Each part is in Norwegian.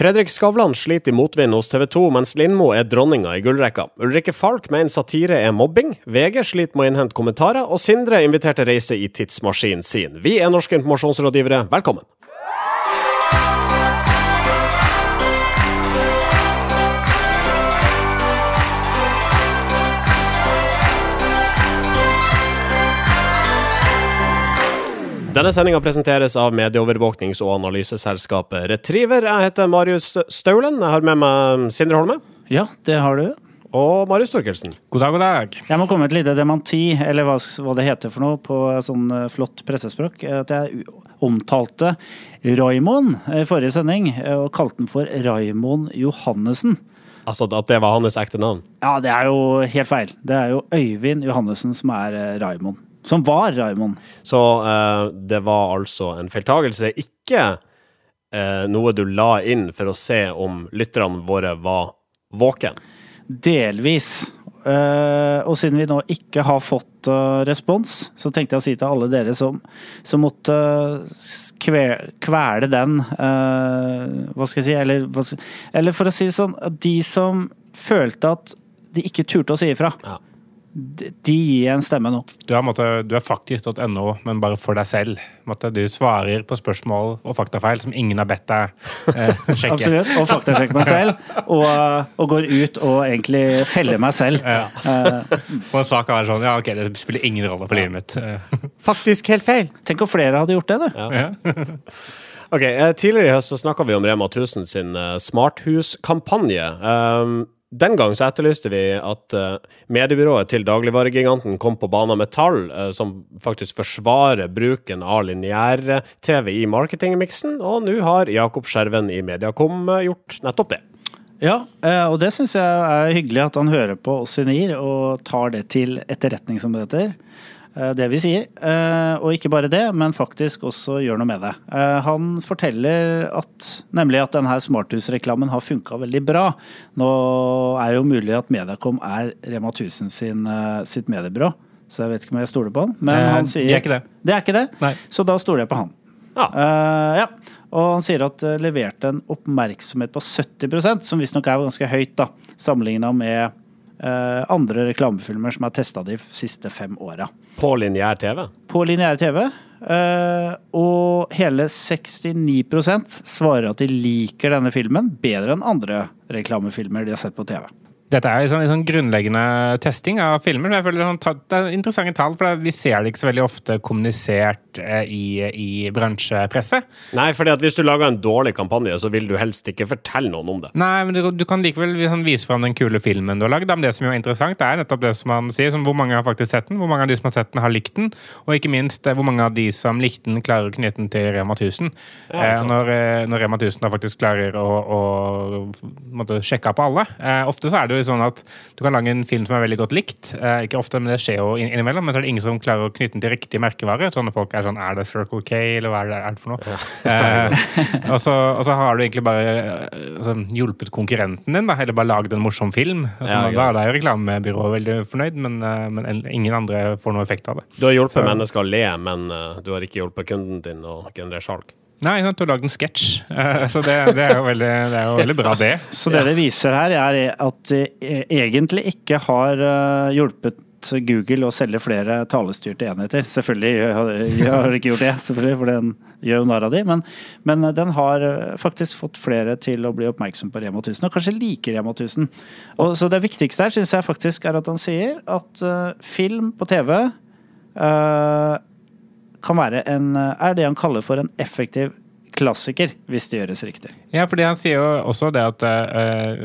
Fredrik Skavlan sliter i motvind hos TV 2, mens Lindmo er dronninga i gullrekka. Ulrikke Falk mener satire er mobbing, VG sliter med å innhente kommentarer, og Sindre inviterte reise i tidsmaskinen sin. Vi er norske informasjonsrådgivere, velkommen! Denne sendinga presenteres av medieovervåknings- og analyseselskapet Retriever. Jeg heter Marius Staulen. Jeg har med meg Sindre Holme. Ja, det har du. Og Marius Torkelsen. God dag, god dag. Jeg må komme med et lite dementi, eller hva, hva det heter for noe på sånn eh, flott pressespråk. At jeg omtalte Raimond i forrige sending, eh, og kalte den for Raimond Johannessen. Altså at det var hans ekte navn? Ja, det er jo helt feil. Det er jo Øyvind Johannessen som er Raymond. Som var Raimond. Så eh, det var altså en feiltagelse, ikke eh, noe du la inn for å se om lytterne våre var våken? Delvis. Uh, og siden vi nå ikke har fått uh, respons, så tenkte jeg å si til alle dere som, som måtte kvele, kvele den uh, Hva skal jeg si eller, eller, for å si det sånn, de som følte at de ikke turte å si ifra. Ja de gir en stemme nå. Du er, måtte, du er faktisk.no, men bare for deg selv. Måtte, du svarer på spørsmål og faktafeil som ingen har bedt deg eh, sjekke. Absolutt. Og faktasjekke meg selv. Og, og, går ut og egentlig feller meg selv. Ja. Uh, en sak er sånn Ja, OK, det spiller ingen rolle for livet mitt. Faktisk helt feil. Tenk om flere hadde gjort det, du. Ja. ok, eh, Tidligere i høst så snakka vi om Rema 1000 sin eh, smarthuskampanje. Um, den gang så etterlyste vi at uh, mediebyrået til dagligvaregiganten kom på banen med tall uh, som faktisk forsvarer bruken av lineær-TV i marketingmiksen, og nå har Jakob Skjerven i Mediakom uh, gjort nettopp det. Ja, og det syns jeg er hyggelig at han hører på oss i NIR og tar det til etterretning, som det heter. Eh, det vi sier. Eh, og ikke bare det, men faktisk også gjør noe med det. Eh, han forteller at, nemlig at denne smarthusreklamen har funka veldig bra. Nå er det jo mulig at Mediacom er Rema 1000 sin, sitt mediebyrå, så jeg vet ikke om jeg stoler på han. Men han sier Det er ikke det. Det er ikke det, så da stoler jeg på han. Ja. Uh, ja. Og han sier at det leverte en oppmerksomhet på 70% som visstnok er ganske høyt, da, sammenligna med uh, andre reklamefilmer som er testa de siste fem åra. På lineær TV? På lineær TV. Uh, og hele 69% svarer at de liker denne filmen bedre enn andre reklamefilmer de har sett på TV. Dette er liksom, sånn grunnleggende testing av filmer. Jeg føler sånn, Det er interessante tall, for vi ser det ikke så veldig ofte kommunisert eh, i, i bransjepresset. Nei, at hvis du lager en dårlig kampanje, så vil du helst ikke fortelle noen om det. Nei, men du, du kan likevel vise fram den kule filmen du har lagd. Men det som er interessant, er nettopp det som man sier. Som hvor mange har faktisk sett den, hvor mange av de som har sett den, har likt den. Og ikke minst eh, hvor mange av de som likte den, klarer å knytte den til Rema 1000. Ja, eh, når, når, Rema 1000 da faktisk klarer å, å måtte, sjekke på alle. Ofte så er det jo sånn at du kan lage en film som er veldig godt likt. Eh, ikke ofte, men det skjer jo innimellom. Men så er det ingen som klarer å knytte den til riktig merkevare. Sånne folk er sånn Er det Circle K, eller hva er det, er det for noe? Ja. eh, og, så, og, så, har du egentlig bare altså, hjulpet konkurrenten din, da, eller bare lagd en morsom film. Altså, ja, ja. Da er jo reklamebyrået veldig fornøyd, men, eh, men, ingen andre får noe effekt av det. Du har hjulpet så. mennesker å le, men uh, du har ikke hjulpet kunden din å generere salg? Nei, du har lagd en sketsj. Eh, så det, det, er veldig, det, er jo veldig, bra, det. Så det det viser her, er at de egentlig ikke har eh, hjulpet Google å selge flere talestyrte enheter. Selvfølgelig har de ikke gjort det, selvfølgelig, for den gjør jo narr av de, men, men, den har eh, faktisk fått flere til å bli oppmerksom på Rema 1000, og kanskje liker Rema 1000. Og, så det viktigste her syns jeg faktisk er at han sier at uh, film på TV uh, kan være en, er det han kaller for en effektiv klassiker, hvis det gjøres riktig. Ja, fordi han sier jo også det at uh,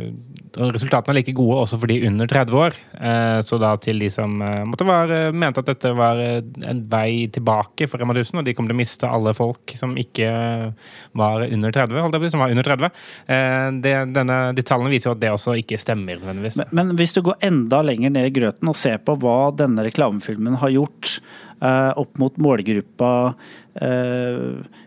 resultatene er like gode også for de under 30 år. Uh, så da til de som uh, måtte være, mente at dette var en vei tilbake for Rema 1000, og de kommer til å miste alle folk som ikke var under 30, holdt jeg på, som var under 30. Det, denne, de tallene viser jo at det også ikke stemmer nødvendigvis. Men, men hvis du går enda lenger ned i grøten og ser på hva denne reklamefilmen har gjort opp mot målgruppa eh,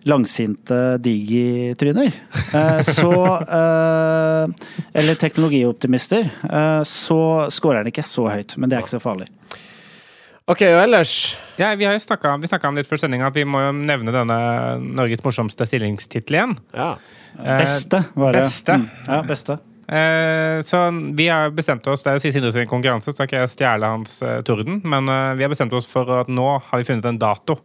langsinte digitryner, eh, så eh, Eller teknologioptimister, eh, så scorer den ikke så høyt. Men det er ikke så farlig. OK, og ellers Ja, vi har jo snakket, om- om litt før sendinga at vi må jo nevne denne Norges morsomste stillingstittel igjen. Ja. Eh, Beste, var det. beste. Mm, ja, beste. Eh, så vi har bestemt oss Det er jo Sindre sin konkurranse, så skal jeg stjele hans eh, torden. Men eh, vi har bestemt oss for at nå har vi funnet en dato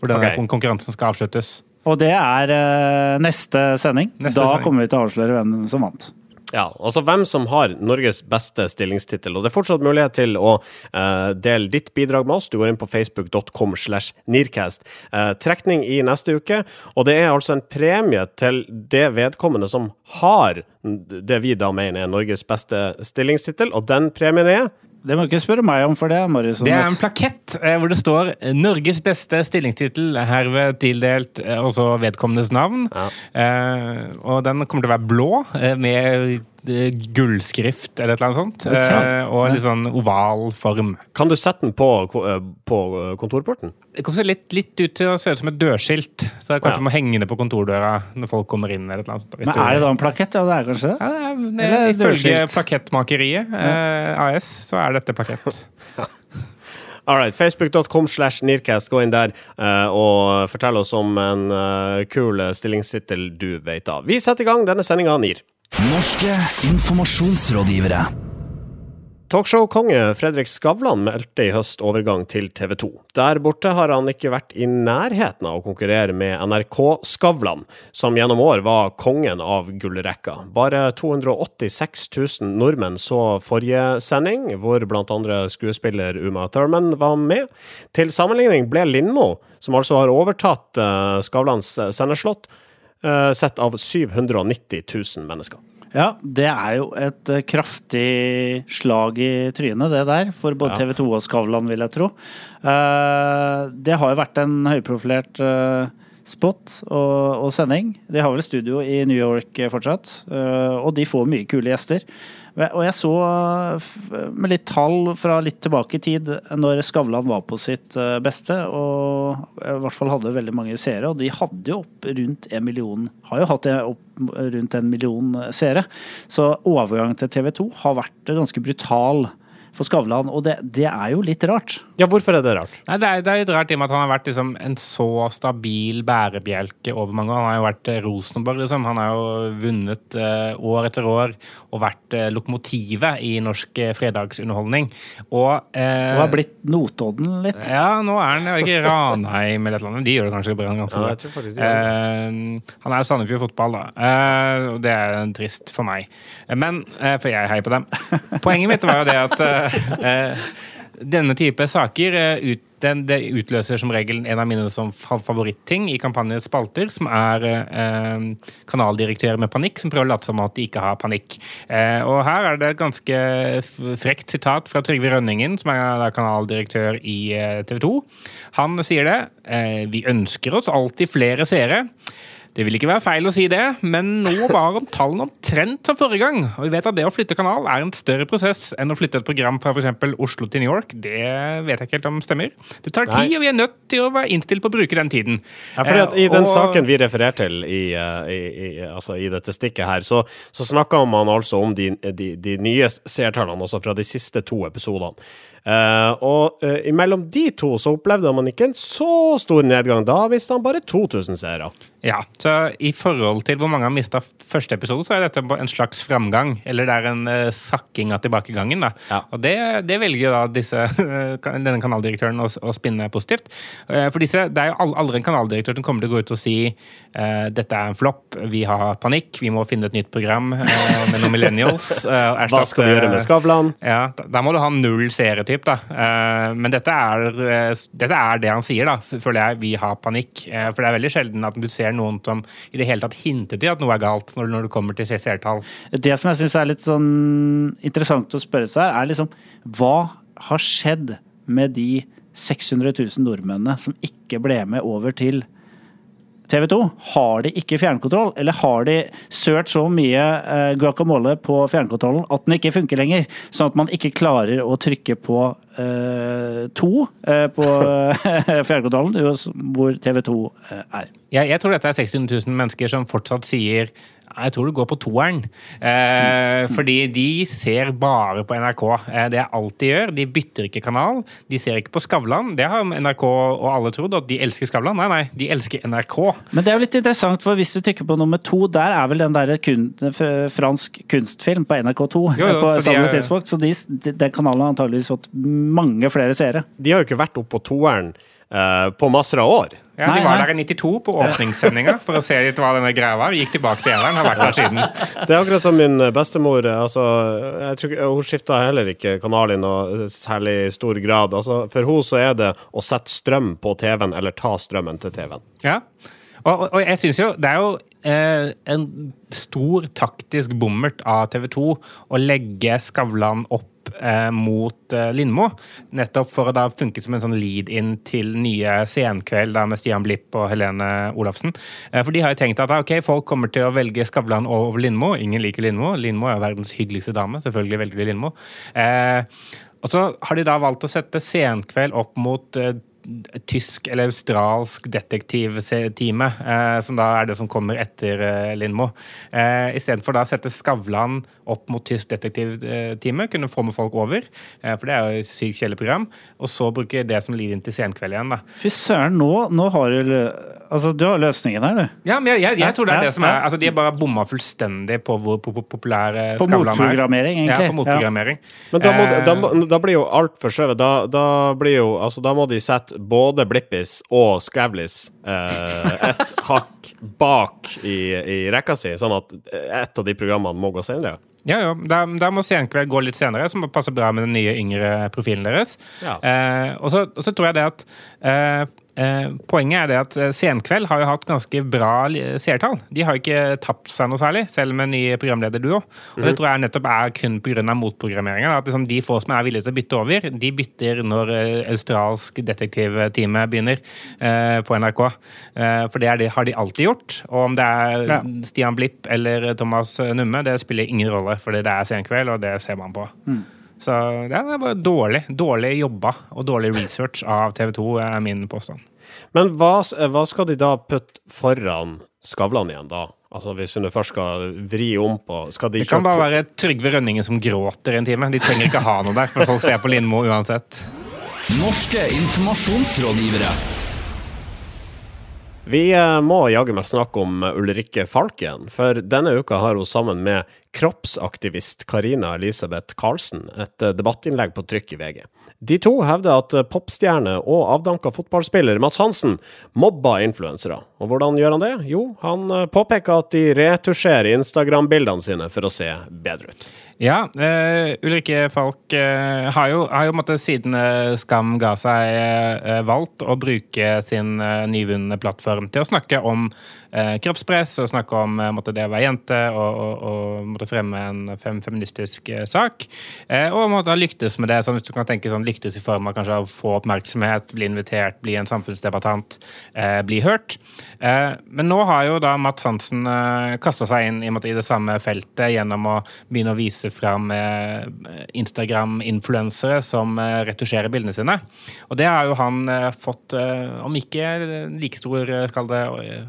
hvor denne okay. konkurransen skal avsluttes. Og det er uh, neste sending. Neste da sending. kommer vi til å avsløre hvem som vant. Ja, altså hvem som har Norges beste stillingstittel. Og det er fortsatt mulighet til å uh, dele ditt bidrag med oss. Du går inn på facebook.com slash nearcast. Uh, trekning i neste uke, og det er altså en premie til det vedkommende som har det vi da mener er Norges beste stillingstittel, og den premien er Det må du ikke spørre meg om, for det er Marius Det er en plakett eh, hvor det står eh, 'Norges beste stillingstittel', herved tildelt eh, også vedkommendes navn. Ja. Eh, og den kommer til å være blå, eh, med gullskrift eller et eller annet sånt. Okay. Eh, og en litt sånn oval form. Kan du sette den på, eh, på kontorporten? Det kommer litt, litt ut til å se ut som et dørskilt, så det kanskje Ja. må henge det på kontordøra når folk kommer inn. eller et eller annet sånt. Men er det da en plakett? Ja, det er kanskje det. Ja, det er, det er, ifølge. Plakettmakeriet eh, AS, så er dette plakett. Alright, Facebook.com slash Nearcast. Gå inn der uh, og fortell oss om en uh, kul stillingstittel du vet av. Vi setter i gang denne sendinga NIR. Norske informasjonsrådgivere. Talkshow-konge Fredrik Skavlan meldte i høst overgang til TV 2. Der borte har han ikke vært i nærheten av å konkurrere med NRK-Skavlan, som gjennom år var kongen av gullrekka. Bare 286 000 nordmenn så forrige sending, hvor andre skuespiller Uma Thurman var med. Til sammenligning ble Lindmo, som altså har overtatt eh, Skavlans senderslott, eh, sett av 790 000 mennesker. Ja, det er jo et eh, kraftig slag i trynet, det der, for både TV 2 og Skavlan, vil jeg tro. Eh, Det har jo vært en høyprofilert eh, spot og, og sending. De har vel studio i New York eh, fortsatt, eh, og de får mye kule gjester. Og jeg så eh, med litt tall fra litt tilbake i tid, når Skavlan var på sitt eh, beste, og i hvert fall hadde veldig mange seere, og de hadde jo opp rundt en million, har jo hatt det opp rundt en million seere. Så overgangen til TV 2 har vært ganske brutal for Skavlan, og det, det er jo litt rart. Ja, hvorfor er det rart? Nei, det, er, det er litt rart i og med at han har vært liksom, en så stabil bærebjelke over mange år. Han har jo vært eh, Rosenborg, liksom. Han har jo vunnet eh, år etter år og vært eh, lokomotivet i norsk eh, fredagsunderholdning. Og, eh, Og har blitt Notodden litt. Ja, nå er han ikke Ranheim eller et eller annet. De gjør det kanskje bra. Ganske Ja, jeg tror faktisk de gjør Eh, han er Sandefjord Fotball, da. Eh, og det er trist for meg. Men eh, For jeg heier på dem. Poenget mitt var jo det at eh, denne type saker eh, ut, den, det utløser som regel en av mine favorittting i kampanjens spalter, som er eh, kanaldirektører med panikk som prøver å late som at de ikke har panikk. Eh, og her er det et ganske frekt sitat fra Trygve Rønningen, som er kanaldirektør i eh, TV 2. Han sier det. Eh, vi ønsker oss alltid flere seere. Det vil ikke være feil å si det, men nå var om tallene omtrent som forrige gang. Og vi vet at det å flytte kanal er en større prosess enn å flytte et program fra f.eks. Oslo til New York. Det vet jeg ikke helt om stemmer. Det tar tid, Nei. og vi er nødt til å være innstilt på å bruke den tiden. Ja, fordi at I Eh, den og- saken vi refererer til i, eh, i, i, altså i dette stikket her, så, så snakker man altså om de, de, de nye seertallene, altså fra de siste to episodene. Uh, og uh, imellom de to så opplevde man ikke en så stor nedgang. Da mistet han bare 2000 seere. Ja, så I forhold til hvor mange har mista første episode, så er dette en slags framgang. Eller det er en uh, sakking av tilbakegangen. da. Ja. Og det, det velger da disse, denne kanaldirektøren å, å spinne positivt. Uh, for disse, Det er jo al- aldri en kanaldirektør som kommer til å gå ut og si uh, dette er en flopp, vi har panikk, vi må finne et nytt program med noen millennials. Hva skal vi gjøre med Skavlan? ja, da, da må du ha null serietyp, da. Men dette er, dette er det han sier, da, føler jeg. Vi har panikk. For det er veldig sjelden at du ser noen som i det hele tatt hintet til at noe er galt, når, når det kommer til seertall. Det som jeg syns er litt sånn interessant å spørre seg, er liksom Hva har skjedd med de 600 000 nordmennene som ikke ble med over til TV 2? Har de ikke fjernkontroll, eller har de sølt så mye eh, guacamole på fjernkontrollen at den ikke funker lenger? Sånn at man ikke klarer å trykke på eh, 2 eh, på eh, fjernkontrollen, hvor TV 2 eh, er. Jeg, jeg tror dette er 600 000 mennesker som fortsatt sier jeg tror du går på toeren. Eh, fordi de ser bare på NRK. Eh, det er alt de gjør. De bytter ikke kanal. De ser ikke på Skavlan. Det har NRK og alle trodd, at de elsker Skavlan. Nei, nei, de elsker NRK. Men det er jo litt interessant, for hvis du trykker på nummer to, der er vel den der kun, fransk kunstfilm på NRK2 Jo, jo, på samme tidspunkt. Så de, de, den kanalen har antageligvis fått mange flere seere. De har jo ikke vært oppe på toeren uh, på masser av år. Ja, Nei, De var nei. der i 92 på åpningssendinga for å se litt hva denne greia var. Gikk tilbake til eneren, har vært der siden. Det er akkurat som min bestemor. Altså, jeg tror, hun skifta heller ikke kanal i noe særlig stor grad. Altså, for hun så er det å sette strøm på TV-en eller ta strømmen til TV-en. Ja. Og, og, og jeg syns jo det er jo eh, en stor taktisk bommert av TV 2 å legge Skavlan opp eh, mot eh, Lindmo. Nettopp for å da funke som en sånn lead-in til nye Senkveld da med Stian Blipp og Helene Olafsen. Eh, for de har jo tenkt at ok, folk kommer til å velge Skavlan over Lindmo. Ingen liker Lindmo. Lindmo er verdens hyggeligste dame. Selvfølgelig velger de Lindmo. Eh, og så har de da valgt å sette Senkveld opp mot eh, tysk eller australsk detektivtime, eh, som da er det som kommer etter eh, Lindmo. Eh, Istedenfor å sette Skavlan opp mot tysk detektivtime, kunne få med folk over, eh, for det er jo et sykt kjedelig program, og så bruke det som lead inn til Senkveld igjen. da. Fy søren, nå, nå har du Altså, du har løsningen her, du. Ja, men jeg, jeg, jeg tror det er Ja, det som er ja. altså De har bare bomma fullstendig på hvor på, på, populær På Skavlan er. motprogrammering, egentlig. Ja, på motprogrammering. Men da, må, Eh, da, da blir jo alt forskjøvet. Da, da blir jo Altså, da må de sette både Blippis og Skavlis eh, et hakk bak i, i rekka si, sånn at et av de programmene må gå senere. Ja, ja. Da, da må Senkveld gå litt senere, som passer bra med den nye yngre profilen deres. Ja. Eh, og, så, og så tror jeg det at eh, Poenget er det at eh, Senkveld har jo hatt ganske bra seertall. De har ikke tapt seg noe særlig, selv med ny programlederduo. Og det tror jeg nettopp er kun pga. motprogrammeringen. At liksom de få som er villige til å bytte over, de bytter når eh, australsk detektivtime begynner eh, på NRK. Eh, for det, er det har de alltid gjort. Og om det er Ja. Stian Blipp eller Thomas Numme, det spiller ingen rolle, fordi det er senkveld, og det ser man på. Så det er bare dårlig. Dårlig jobba og dårlig research av TV 2, er min påstand. Men hva, hva skal de da putte foran Skavlan igjen, da? Altså Hvis hun først skal vri om på Skal de Det kan bare være Trygve Rønningen som gråter en time. De trenger ikke ha noe der, for folk ser på Lindmo uansett. Norske informasjonsrådgivere. Vi eh, må jaggu meg snakke om eh, Ulrikke Falken, for denne uka har hun sammen med kroppsaktivist Karina Elisabeth Karlsen et eh, debattinnlegg på trykk i VG. De to hevder at eh, popstjerne og avdanka fotballspiller Mats Hansen mobba influensere. Og hvordan gjør han det? Jo, han eh, påpeker at de retusjerer Instagram-bildene sine for å se bedre ut. Ja, uh, Ulrikke Falk uh, har jo, har jo måttet, siden uh, Skam ga seg, valgt å bruke sin nyvunne plattform til å snakke om eh, kroppspress og snakke om eh, måtte, det å være jente og, og, og måtte fremme en fem, feministisk eh, sak. Eh, og måtte ha lyktes med det, sånn, hvis du kan tenke sånn lyktes i form av kanskje å få oppmerksomhet, bli invitert, bli en samfunnsdebattant, eh, bli hørt. Eh, men nå har jo da Mats Hansen eh, kasta seg inn i, måtte, i det samme feltet gjennom å begynne å vise fram Instagram-influensere som retusjerer bildene sine. Og det har jo han fått, om ikke like stor kall det, eh,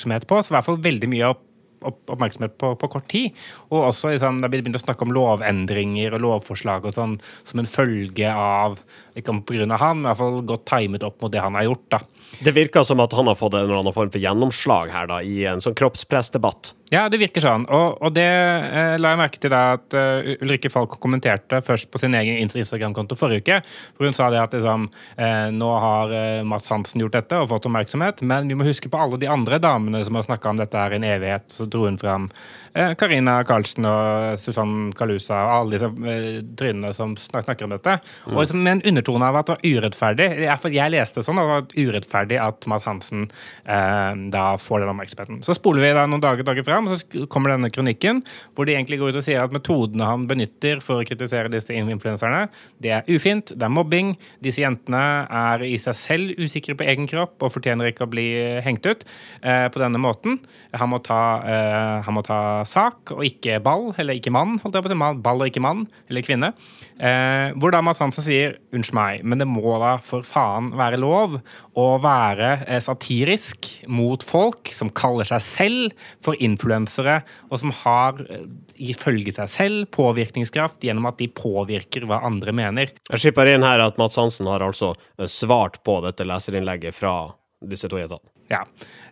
oppmerksomhet på, så i hvert fall veldig mye opp opp- oppmerksomhet på, på kort tid. Og også liksom, det vi begynt å snakke om lovendringer og lovforslag og sånn som en følge av Ikke om pga. han, men i hvert fall godt timet opp mot det han har gjort. da. Det virker som at han har fått en eller annen form for gjennomslag her, da, i en sånn kroppspressdebatt. Ja, det virker sånn. Og, og det eh, la jeg merke til da at uh, Ulrikke Falk kommenterte først på sin egen Instagram-konto forrige uke. Hvor hun sa det at liksom, eh, nå har eh, Mats Hansen gjort dette og fått oppmerksomhet, men vi må huske på alle de andre damene som har snakka om dette her i en evighet. Så dro hun fram Karina Karlsen og Susann Kalusa og alle disse eh, trynene som snakker om dette. Og liksom, med en undertone av at det var urettferdig. I jeg leste sånn at det var urettferdig at Matt Hansen eh, da får den oppmerksomheten. Så spoler vi da noen dager, dager fram. Og så kommer denne kronikken hvor de egentlig går ut og sier at metodene han benytter for å kritisere disse influenserne, det er ufint, det er mobbing. Disse jentene er i seg selv usikre på egen kropp og fortjener ikke å bli hengt ut eh, på denne måten. Han må, ta, eh, han må ta sak og ikke ball, eller ikke mann, holdt jeg på å si. Ball og ikke mann, eller kvinne. Eh, hvor da Mads Hansen sier unnskyld meg, men det må da for faen være lov å være eh, satirisk mot folk som kaller seg selv for influensere, og som har, eh, ifølge seg selv, påvirkningskraft gjennom at de påvirker hva andre mener. Jeg skipper inn her at Mats Hansen har altså eh, svart på dette leserinnlegget fra disse to jentene. Ja.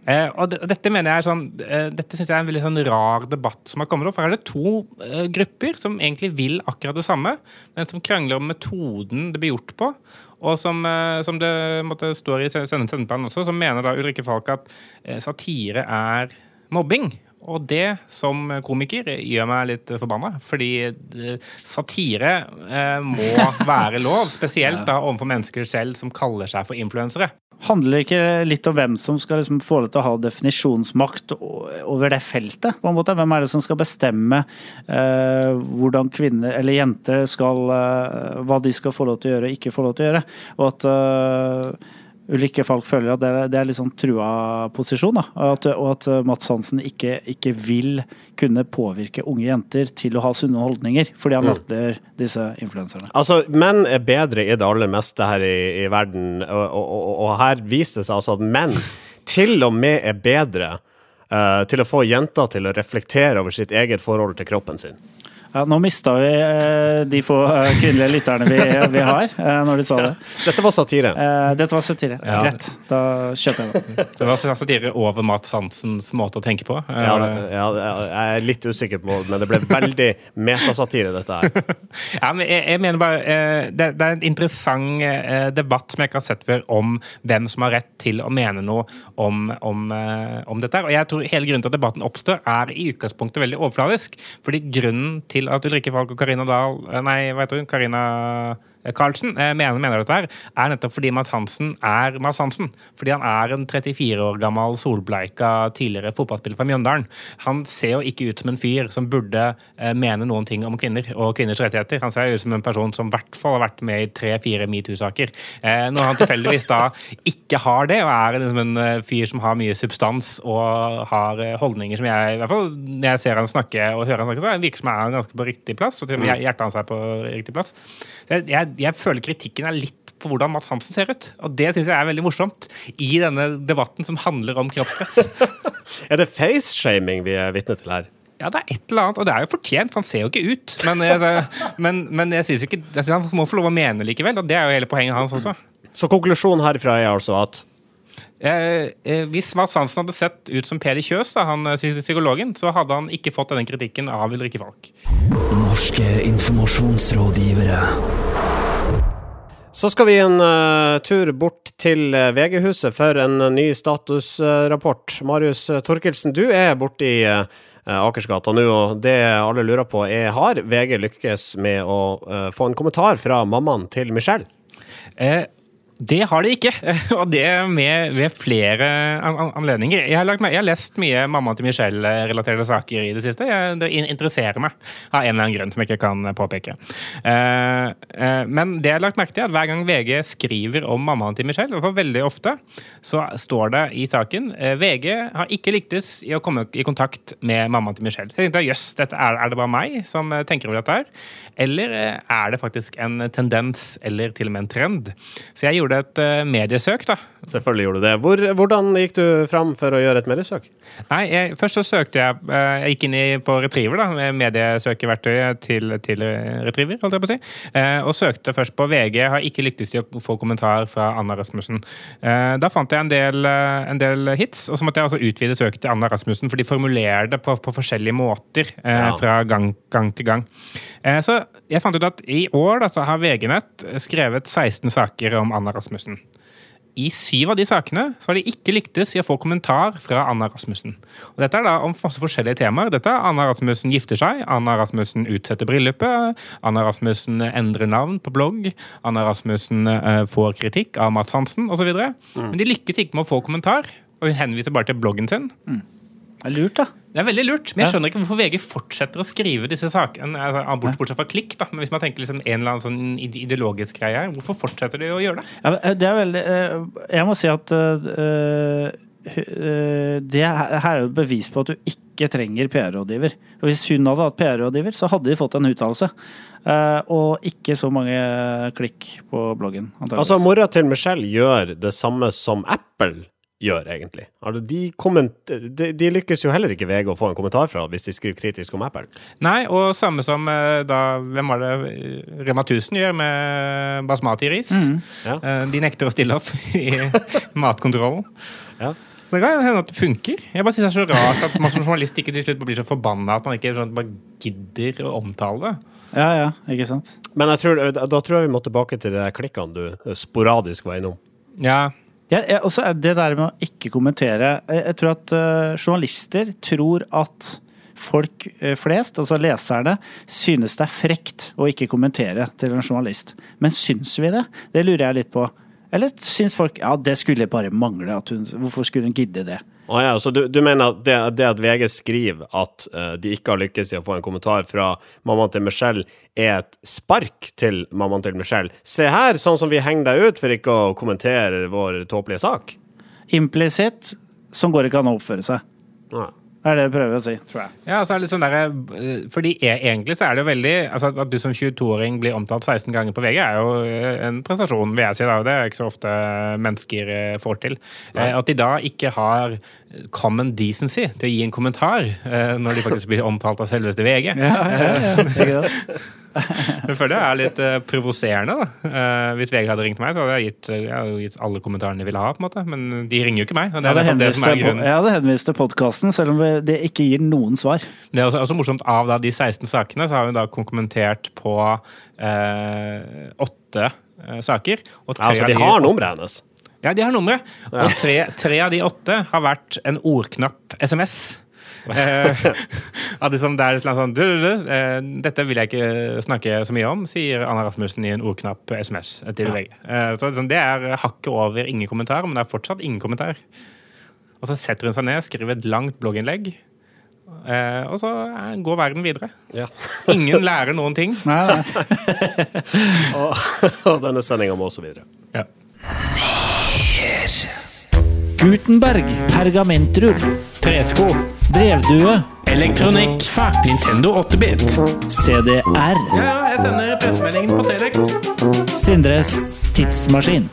Eh, og det, dette mener jeg er sånn eh, Dette synes jeg er en veldig sånn rar debatt som har kommet opp. For her er det to eh, grupper som egentlig vil akkurat det samme, men som krangler om metoden det blir gjort på. Og som, eh, som det måtte, står i send- sendeplanen også, som mener da Ulrikke Falk at eh, satire er mobbing. Og det, som komiker, gjør meg litt forbanna. Fordi eh, satire eh, må være lov. Spesielt da overfor mennesker selv som kaller seg for influensere. Handler det ikke litt om hvem som skal liksom få lov til å ha definisjonsmakt over det feltet? på en måte? Hvem er det som skal bestemme eh, hvordan kvinner eller jenter skal eh, Hva de skal få lov til å gjøre og ikke få lov til å gjøre? Og at eh, Ulrikke folk føler at det er, det er litt sånn trua posisjon. Da. Og at, og at Mats Hansen ikke, ikke vil kunne påvirke unge jenter til å ha sunne holdninger, fordi han latterliggjør disse influenserne. Altså, menn er bedre i det aller meste her i, i verden, og, og, og, og her viser det seg altså at menn til og med er bedre uh, til å få jenter til å reflektere over sitt eget forhold til kroppen sin. Ja, nå mista vi eh, de få eh, kvinnelige lytterne vi, vi har, eh, når du sa det. Dette var satire. Eh, dette var satire. Ja. Greit, da kjøper jeg det. Det var satire over Mats Hansens måte å tenke på. Eh, Ja, det, ja, jeg er litt usikker på men det ble veldig metasatire, dette her. Ja, men jeg, jeg mener bare eh, det, det er en interessant eh, debatt som jeg ikke har sett før, om hvem som har rett til å mene noe om, om, eh, om dette. Og jeg tror hele grunnen til at debatten oppstår, er i utgangspunktet veldig overfladisk. Fordi grunnen til at Ulrikke Falk og Karina Dahl eh, Nei, heter hun? Karina Karlsen eh, mener, mener dette her, er nettopp fordi Mads Hansen er Mads Hansen. Fordi han er en 34 år gammel solbleika tidligere fotballspiller fra Mjøndalen. Han ser jo ikke ut som en fyr som burde eh, mene noen ting om kvinner og kvinners rettigheter. Han ser ut som en person som i hvert fall har vært med i tre-fire metoo-saker. Eh, når han tilfeldigvis da ikke har det, og er liksom en eh, fyr som har mye substans og har eh, holdninger som jeg, i hvert fall når jeg ser han snakke og hører han snakke, så virker som han er ganske på riktig plass, og til og med hjertet hans er på riktig plass. Jeg, jeg, jeg føler kritikken er litt på hvordan Mats Hansen ser ut. Og det syns jeg er veldig morsomt i denne debatten som handler om kroppspress. Er det face-shaming vi er vitne til her? Ja, det er et eller annet, og det er jo fortjent, for han ser jo ikke ut. Men, jeg- men, men jeg synes jo ikke jeg synes Han må få lov å mene likevel, og det er jo hele poenget hans også. Så konklusjonen herfra er altså at Eh, eh, hvis Mats Hansen hadde sett ut som Peder Kjøs, da, han eh, psykologen, så hadde han ikke fått denne kritikken av Ulrikke Falk. Norske informasjonsrådgivere. Så skal vi en uh, tur bort til eh, VG-huset for en eh, ny statusrapport. Marius Torkelsen, du er borte i uh, Akersgata nå, og det alle lurer på er har VG lykkes med å uh, få en kommentar fra mammaen til Michelle? Eh, det har de ikke, og det med, ved flere an an anledninger. Jeg har, meg, jeg har lest mye mammaen til Michelle-relaterte saker i det siste. Jeg, det interesserer meg av en eller annen grunn som jeg ikke kan påpeke. Uh, uh, men det jeg har lagt merke til, er at hver gang VG skriver om mammaen til Michelle, i hvert fall veldig ofte, så står det i saken uh, VG har ikke lyktes i å komme i kontakt med mammaen til Michelle. Så jeg tenkte jøss, dette er, er det bare meg som eh, tenker over dette her? Eller eh, er det faktisk en tendens, eller til og med en trend? Så jeg gjorde et eh, mediesøk, da. Selvfølgelig gjorde du det. Hvor, hvordan gikk du fram for å gjøre et mediesøk? Nei, jeg, først så søkte jeg eh, Jeg gikk inn i, på Retriever, da, mediesøkeverktøyet til, til Retriever, holdt jeg på å si, eh, og søkte først på VG. Har ikke lyktes i å få kommentar fra Anna Rasmussen. Eh, da fant jeg en del, en del hits, og så måtte jeg også utvide søket til Anna Rasmussen, for de formulerer det på, på forskjellige måter Ja. fra gang, gang til gang. Så jeg fant ut at i år da, så har VG-nett skrevet 16 saker om Anna Rasmussen. I syv av de sakene så har de ikke lyktes i å få kommentar fra Anna Rasmussen. Og dette er da om masse forskjellige temaer. Dette er Anna Rasmussen gifter seg, Anna Rasmussen utsetter bryllupet, Anna Rasmussen endrer navn på blogg, Anna Rasmussen eh, får kritikk av Mats Hansen osv. Men de lykkes ikke med å få kommentar, og hun henviser bare til bloggen sin. Det er lurt, da. Det er veldig lurt, men jeg skjønner ikke hvorfor VG fortsetter å skrive disse sakene. Bort, bortsett fra klikk, da. Men hvis man tenker liksom en eller annen sånn ideologisk greie her, hvorfor fortsetter de å gjøre det? Ja, det er veldig eh, Jeg må si at eh, eh, det her er jo bevis på at du ikke trenger PR-rådgiver. Hvis hun hadde hatt PR-rådgiver, så hadde de fått en uttalelse. Eh, og ikke så mange klikk på bloggen. antageligvis. Altså, mora til Michelle gjør det samme som Apple gjør, egentlig. Altså, de, de, de lykkes jo heller ikke VG å få en kommentar fra hvis de skriver kritisk om Apple. Nei, og samme som eh, da Hvem var det eh, Rema 1000 gjør med basmati-ris? Ja. Eh, De nekter å stille opp i matkontrollen. Ja. Så det kan hende at det funker. Jeg bare synes det er så rart at man som journalist ikke til slutt blir så forbanna at man ikke sånn, bare gidder å omtale det. Ja, ja, ikke sant. Men jeg tror, da tror jeg vi må tilbake til de klikkene du sporadisk var innom. Ja, Ja, ja, og så er det der med å ikke kommentere Jeg, jeg tror at uh, journalister tror at folk uh, flest, altså leserne, synes det er frekt å ikke kommentere til en journalist. Men syns vi det? Det lurer jeg litt på. Eller syns folk ja, det skulle bare mangle. At hun, hvorfor skulle hun gidde det? Ah, ja, så du, du mener at det, det at VG skriver at uh, de ikke har lykkes i å få en kommentar fra mammaen til Michelle, er et spark til mammaen til Michelle? Se her, sånn som vi henger deg ut for ikke å kommentere vår tåpelige sak. Implisitt sånn går det ikke an å oppføre seg. Ja. Det er det jeg prøver å si, tror jeg. Ja, så er det sånn der, eh, fordi Egentlig så er det jo veldig altså At du som 22-åring blir omtalt 16 ganger på VG, er jo eh, en prestasjon, vil jeg si. da, Det er ikke så ofte mennesker eh, får til. Eh, At de da ikke har common decency til å gi en kommentar eh, når de faktisk blir omtalt av selveste VG. Ja, ja, ja? Jeg føler det er litt eh, provoserende. Eh, hvis VG hadde ringt meg, så hadde jeg gitt, jeg hadde gitt alle kommentarene de ville ha. på en måte, Men de ringer jo ikke meg. og det Jeg er hadde det som er grunnen. jeg hadde henvist til podkasten, selv om det ikke gir noen svar. Det er også, også morsomt Av da de 16 sakene så har hun da kommentert på eh, åtte eh, saker. Og tre Altså, de har nummeret hennes. Ja, de har nummeret. Og tre, tre av de åtte har vært en ordknapp SMS. Eh, at liksom det er et eller annet sånn du, du, du, eh, Dette vil jeg ikke snakke så mye om, sier Anna Rasmussen i en ordknapp SMS til VG. Eh, så liksom, det er hakket over ingen kommentar, men det er fortsatt ingen kommentar. Og så setter hun seg ned, skriver et langt blogginnlegg, og så går verden videre. Ja. Ingen lærer noen ting. Og, og denne sendinga må også videre. Ja. Gutenberg. Pergamentrull. Tresko. Brevdue. Elektronikk. Fax. Nintendo 8-bit. CDR. Ja, jeg sender pressemeldingen på Telex. Sindres tidsmaskin.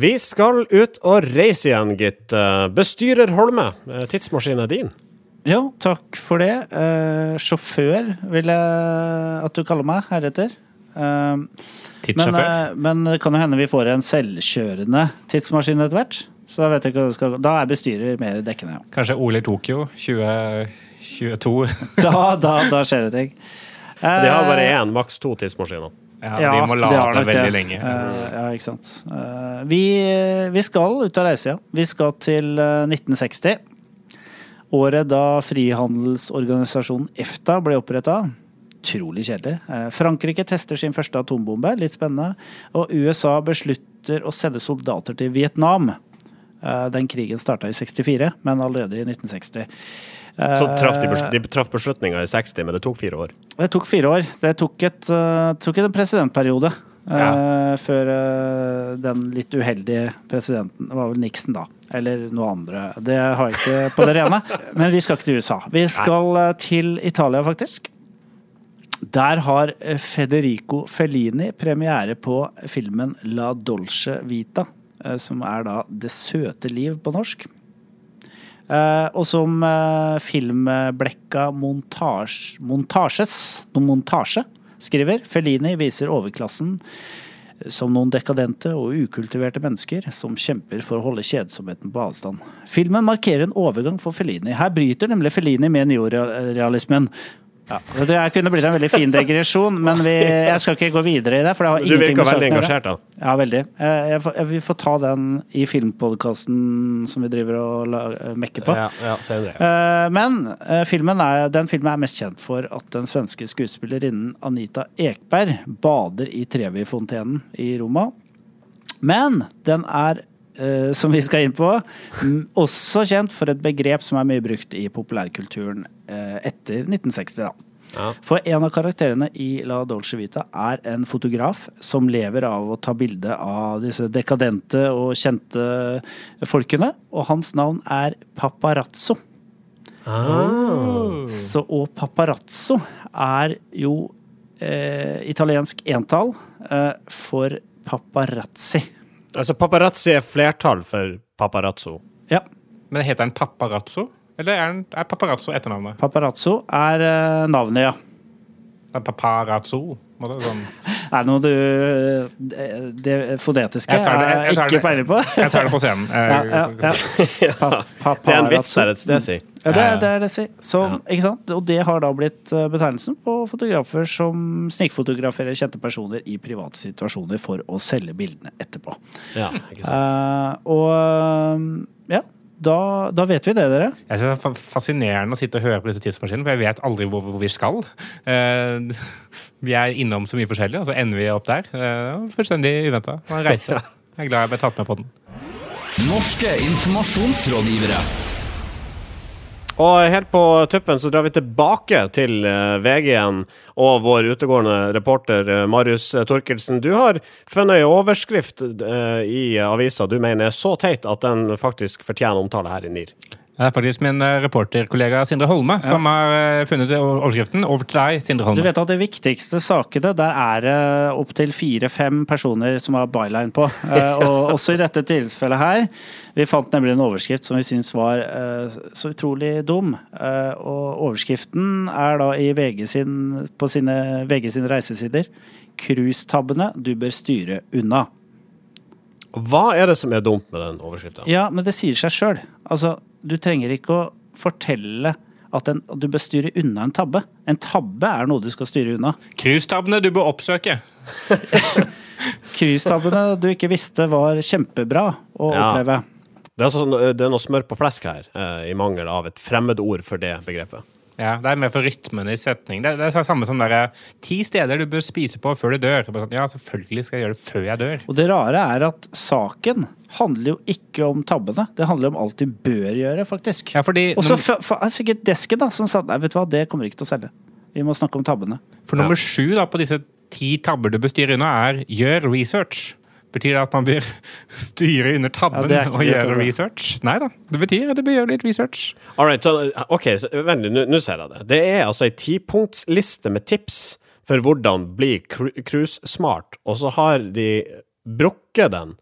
Vi skal ut og reise igjen, gitt. Eh, Bestyrer Holme, eh, tidsmaskinen er din. Ja, takk for det. Eh, sjåfør vil jeg at du kaller meg heretter. Eh, men, eh, men det kan jo hende vi får en selvkjørende tidsmaskin etter hvert. Så da vet ikke hva det skal Da er bestyrer mer dekkende, ja. Kanskje OL i Tokyo 2022. Da, da, da skjer det ting. De har bare én, maks to tidsmaskiner. Ja, Ja, de må det lade nok veldig det. lenge. Eh, ja, ikke sant. Eh, vi, vi skal ut av reise, ja. Vi skal til eh, 1960. Året da frihandelsorganisasjonen EFTA ble oppretta. Utrolig kjedelig. Eh, Frankrike tester sin første atombombe, litt spennende. Og USA beslutter å sende soldater til Vietnam. Eh, Den krigen starta i 64, men allerede i 1960. Eh, Så traff de, de traff beslutninga i 60, men det tok fire år. det tok fire år. Det tok, et, eh, tok en presidentperiode. Ja. før eh, den litt uheldige presidenten Det var vel Nixon, da. Eller noe andre. Det har jeg ikke på det rene. Men vi skal ikke til USA. Vi skal eh, til Italia, faktisk. Der har eh, Federico Fellini premiere på filmen La Dolce Vita. eh, Som er da Det søte liv på norsk. Eh, og som filmblekka montasj, montasjes, montasje skriver, Fellini viser overklassen som noen dekadente og ukultiverte mennesker som kjemper for å holde kjedsomheten på avstand. Filmen markerer en overgang for Fellini. Her bryter nemlig Fellini med neorealismen. Ja, det kunne blitt en veldig fin degresjon, men vi, jeg skal ikke gå videre i det. for det har Du virker veldig engasjert, da. Ja, veldig. Eh, Jeg, jeg, vi får ta den i filmpodkasten som vi driver og la, mekker på. Ja, ja, senere. ja. Men eh, filmen er, den filmen er mest kjent for at den svenske skuespillerinnen Anita Ekberg bader i Trevi-fontenen i Roma. Men den er eh, som vi skal inn på. Også kjent for et begrep som er mye brukt i populærkulturen eh, etter 1960. da. Ja. For en av karakterene i La Dolce Vita er en fotograf som lever av å ta bilde av disse dekadente og kjente folkene, og hans navn er Paparazzo. Ah. Så, og paparazzo er jo eh, italiensk entall eh, for paparazzi. Altså, paparazzi er flertall for paparazzo. Ja. Men heter den Paparazzo? Eller er, den, er Paparazzo etternavnet? Paparazzo er uh, navnet, ja. Det er Paparazzo? Må det sånn? Er det noe du Det, det fonetiske Jeg tar det- er jeg tar ikke det- peiling på? Jeg tar det på scenen. Ja, ja, ja. Det er en vits er der et sted, si. Ja, det, er- det er det, si. Som, ikke sant? Og det har da blitt eh, betegnelsen på fotografer som snikfotograferer kjente personer i private situasjoner for å selge bildene etterpå. Ja, ikke sant. Uh, og eh, ja, da, da vet vi det, dere. Jeg synes det er fascinerende å sitte og høre på disse tidsmaskinene, for jeg vet aldri hvor, hvor vi skal. Uh, vi er innom så mye forskjellig, og så ender vi opp der. Uh, fullstendig uventa. En reise. Jeg er glad jeg ble tatt med på den. Norske informasjonsrådgivere. Og helt på tuppen så drar vi tilbake til eh, VG igjen og vår utegående reporter eh, Marius Torkelsen. Du har funnet ei overskrift eh, i avisa du mener er så teit at den faktisk fortjener omtale her i NIR. Det er faktisk min eh, reporterkollega Sindre Holme som har eh, funnet overskriften. Over til deg, Sindre Holme. Du vet at de viktigste sakene, der er det opptil fire-fem personer som har byline på. Eh, og også i dette tilfellet her. Vi fant nemlig en overskrift som vi syns var så utrolig dum. Og overskriften er da i VG sin, på sine, VG sine reisesider. Cruisetabbene du bør styre unna. Hva er det som er dumt med den overskrifta? Ja, men det sier seg sjøl. Altså, du trenger ikke å fortelle at, en, at du bør styre unna en tabbe. En tabbe er noe du skal styre unna. Cruisetabbene du bør oppsøke. Cruisetabbene du ikke visste var kjempebra å Ja. oppleve. Det er, sånn, det er noe smør på flesk her, eh, i mangel av et fremmedord for det begrepet. Ja, Det er mer for rytmen i setning. Det er, det er samme som der, eh, ti steder du bør spise på før du dør. Sånn, Ja, selvfølgelig skal jeg gjøre det før jeg dør. Og det rare er at saken handler jo ikke om tabbene. Det handler om alt du bør gjøre, faktisk. Ja, fordi Og så er sikkert desken da, som sa nei, vet du hva, det kommer ikke til å selge. Vi må snakke om tabbene. For nummer sju da, på disse ti tabber du bør styre unna, er gjør research. Betyr det at man bør styre under tabben Ja, det og gjøre research? Nei da. Det betyr at du bør gjøre litt research. All right, så, ok, så, vent litt, nå- nå ser jeg det. Det er altså ei tipunktsliste med tips for hvordan bli cruise-smart, og så har de brukket den.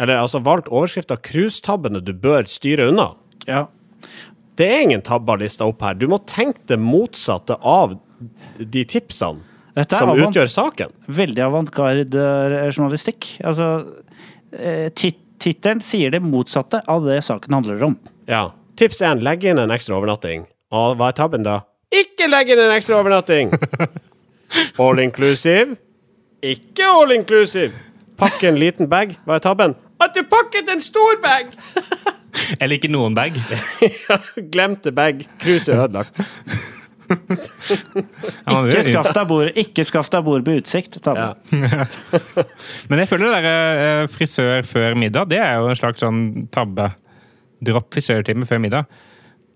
Eller altså valgt overskrifta 'Cruisetabbene du bør styre unna'. Ja. Det er ingen tabber lista opp her. Du må tenke det motsatte av de tipsene Dette er som avant- utgjør saken. veldig avantgarde eh, journalistikk. Altså, eh, tittelen sier det motsatte av det saken handler om. Ja. Tips 1. Legg inn en ekstra overnatting. Og hva er tabben da? Ikke legg inn en ekstra overnatting! All inclusive? Ikke all inclusive! Pakke en liten bag. Hva er tabben? At du pakket en stor bag! Eller ikke noen bag. Glemte bag. Cruiset er ødelagt. Ja, Ikke skaff deg bord, ikke skaff deg bord med utsikt. Tabbe. Ja. Men jeg føler det der eh, frisør før middag, det er jo en slags sånn tabbe. Dropp frisørtime før middag.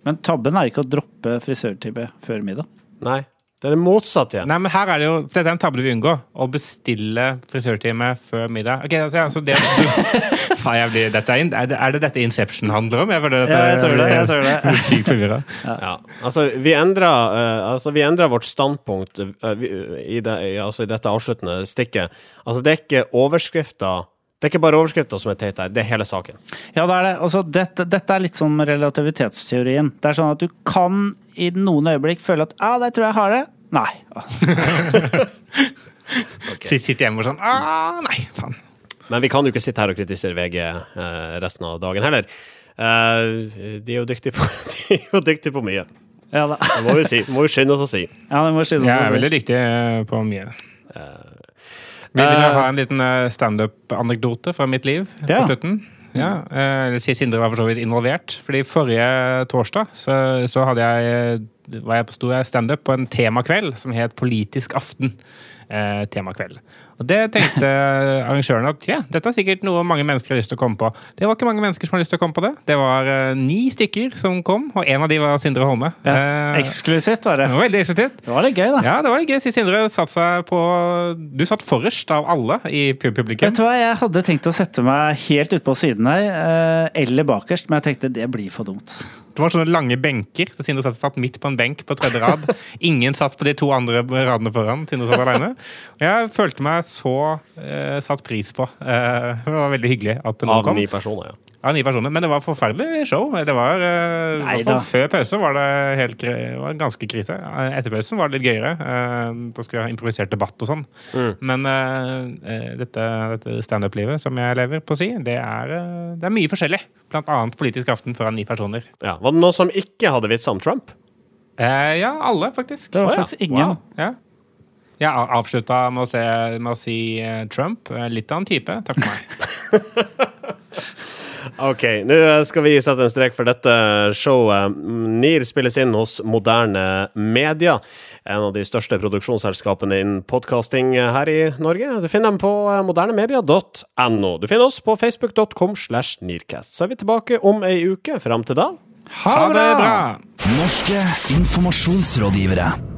Men tabben er ikke å droppe frisørtime før middag. Nei, det er det motsatte igjen. Nei, men her er det jo, for Dette er en tabbe du vil unngå. Å bestille frisørtime før middag. Ok, altså, ja, så det, du, Faen, jeg blir, dette er, er, det, er det dette Inception handler om? Jeg, føler dette, Ja, jeg tror det, jeg tror det. Jeg sykt forvirra. Ja, altså vi endra altså, vi endra vårt standpunkt uh, vi, i, det, i, altså, i dette avsluttende stikket. Altså det er ikke overskrifter Det er ikke bare overskrifter som er teit her, det er hele saken. Ja, det er det. Altså, dette, dette er litt sånn relativitetsteorien. Det er sånn at du kan i noen øyeblikk føle at ja, der tror jeg jeg har det. Nei. Sitt- Sitter hjemme og sånn ah, Nei, faen. Men vi kan jo ikke sitte her og kritisere VG eh, resten av dagen heller. Eh, de er jo dyktige på, de er jo dyktige på mye. Ja, da. Det må vi si. Må vi skynde oss å si. ja det må skynde oss å si. Jeg er veldig dyktig eh, på mye. Vil dere ha en liten eh, standup-anekdote fra mitt liv Ja. på slutten? Ja, eh, Sindre var for så vidt involvert. Fordi forrige torsdag så, så hadde jeg var jeg på standup på en temakveld som het Politisk aften. Eh, temakveld. Og det tenkte arrangørene at ja, dette er sikkert noe mange mennesker har lyst til å komme på. Det var ikke mange mennesker som har lyst til å komme på det. Det var uh, ni stykker som kom, og en av de var Sindre Holme. Ja. uh, Eksklusivt var det. det var veldig eksklusivt. Det var litt gøy, da. Ja, det var litt gøy. Så Sindre satt seg på Du satt forrest av alle i publikum. Vet du hva, Jeg hadde tenkt å sette meg helt ute på siden her, uh, eller bakerst, men jeg tenkte det blir for dumt. Det var sånne lange benker. så Sindre satt, satt midt på en benk på tredje rad. Ingen satt på de to andre radene foran. Sindre satt alene. Og jeg følte meg så eh, satt pris på. Eh, det var veldig hyggelig at noen Av kom. ni personer, ja. Ja, ni personer. Men det var forferdelig show. Det var, eh. Før pause var det, helt, var ganske krise. Eh, Etter pausen var det litt gøyere. Eh, Da skulle jeg ha improvisert debatt og sånn. Men eh, dette, dette standup-livet som jeg lever på å si, det er, det er mye forskjellig. Blant annet Politisk aften foran ni personer. ja. Var det noen som ikke hadde vitser om Trump? Eh, ja, alle, faktisk. Det var faktisk ingen. Wow. Ja. Jeg avslutta med å, se, med å si eh, Trump. Eh, Litt av en type. Takk for meg. Ok, nå skal vi sette en strek for dette showet. NIR spilles inn hos Moderne Media, en av de største produksjonsselskapene innen podkasting her i Norge. Du finner dem på modernemedia.no. Du finner oss på facebook.com slash nearcast. Så er vi tilbake om ei uke. Fram til da Ha det bra! Norske informasjonsrådgivere.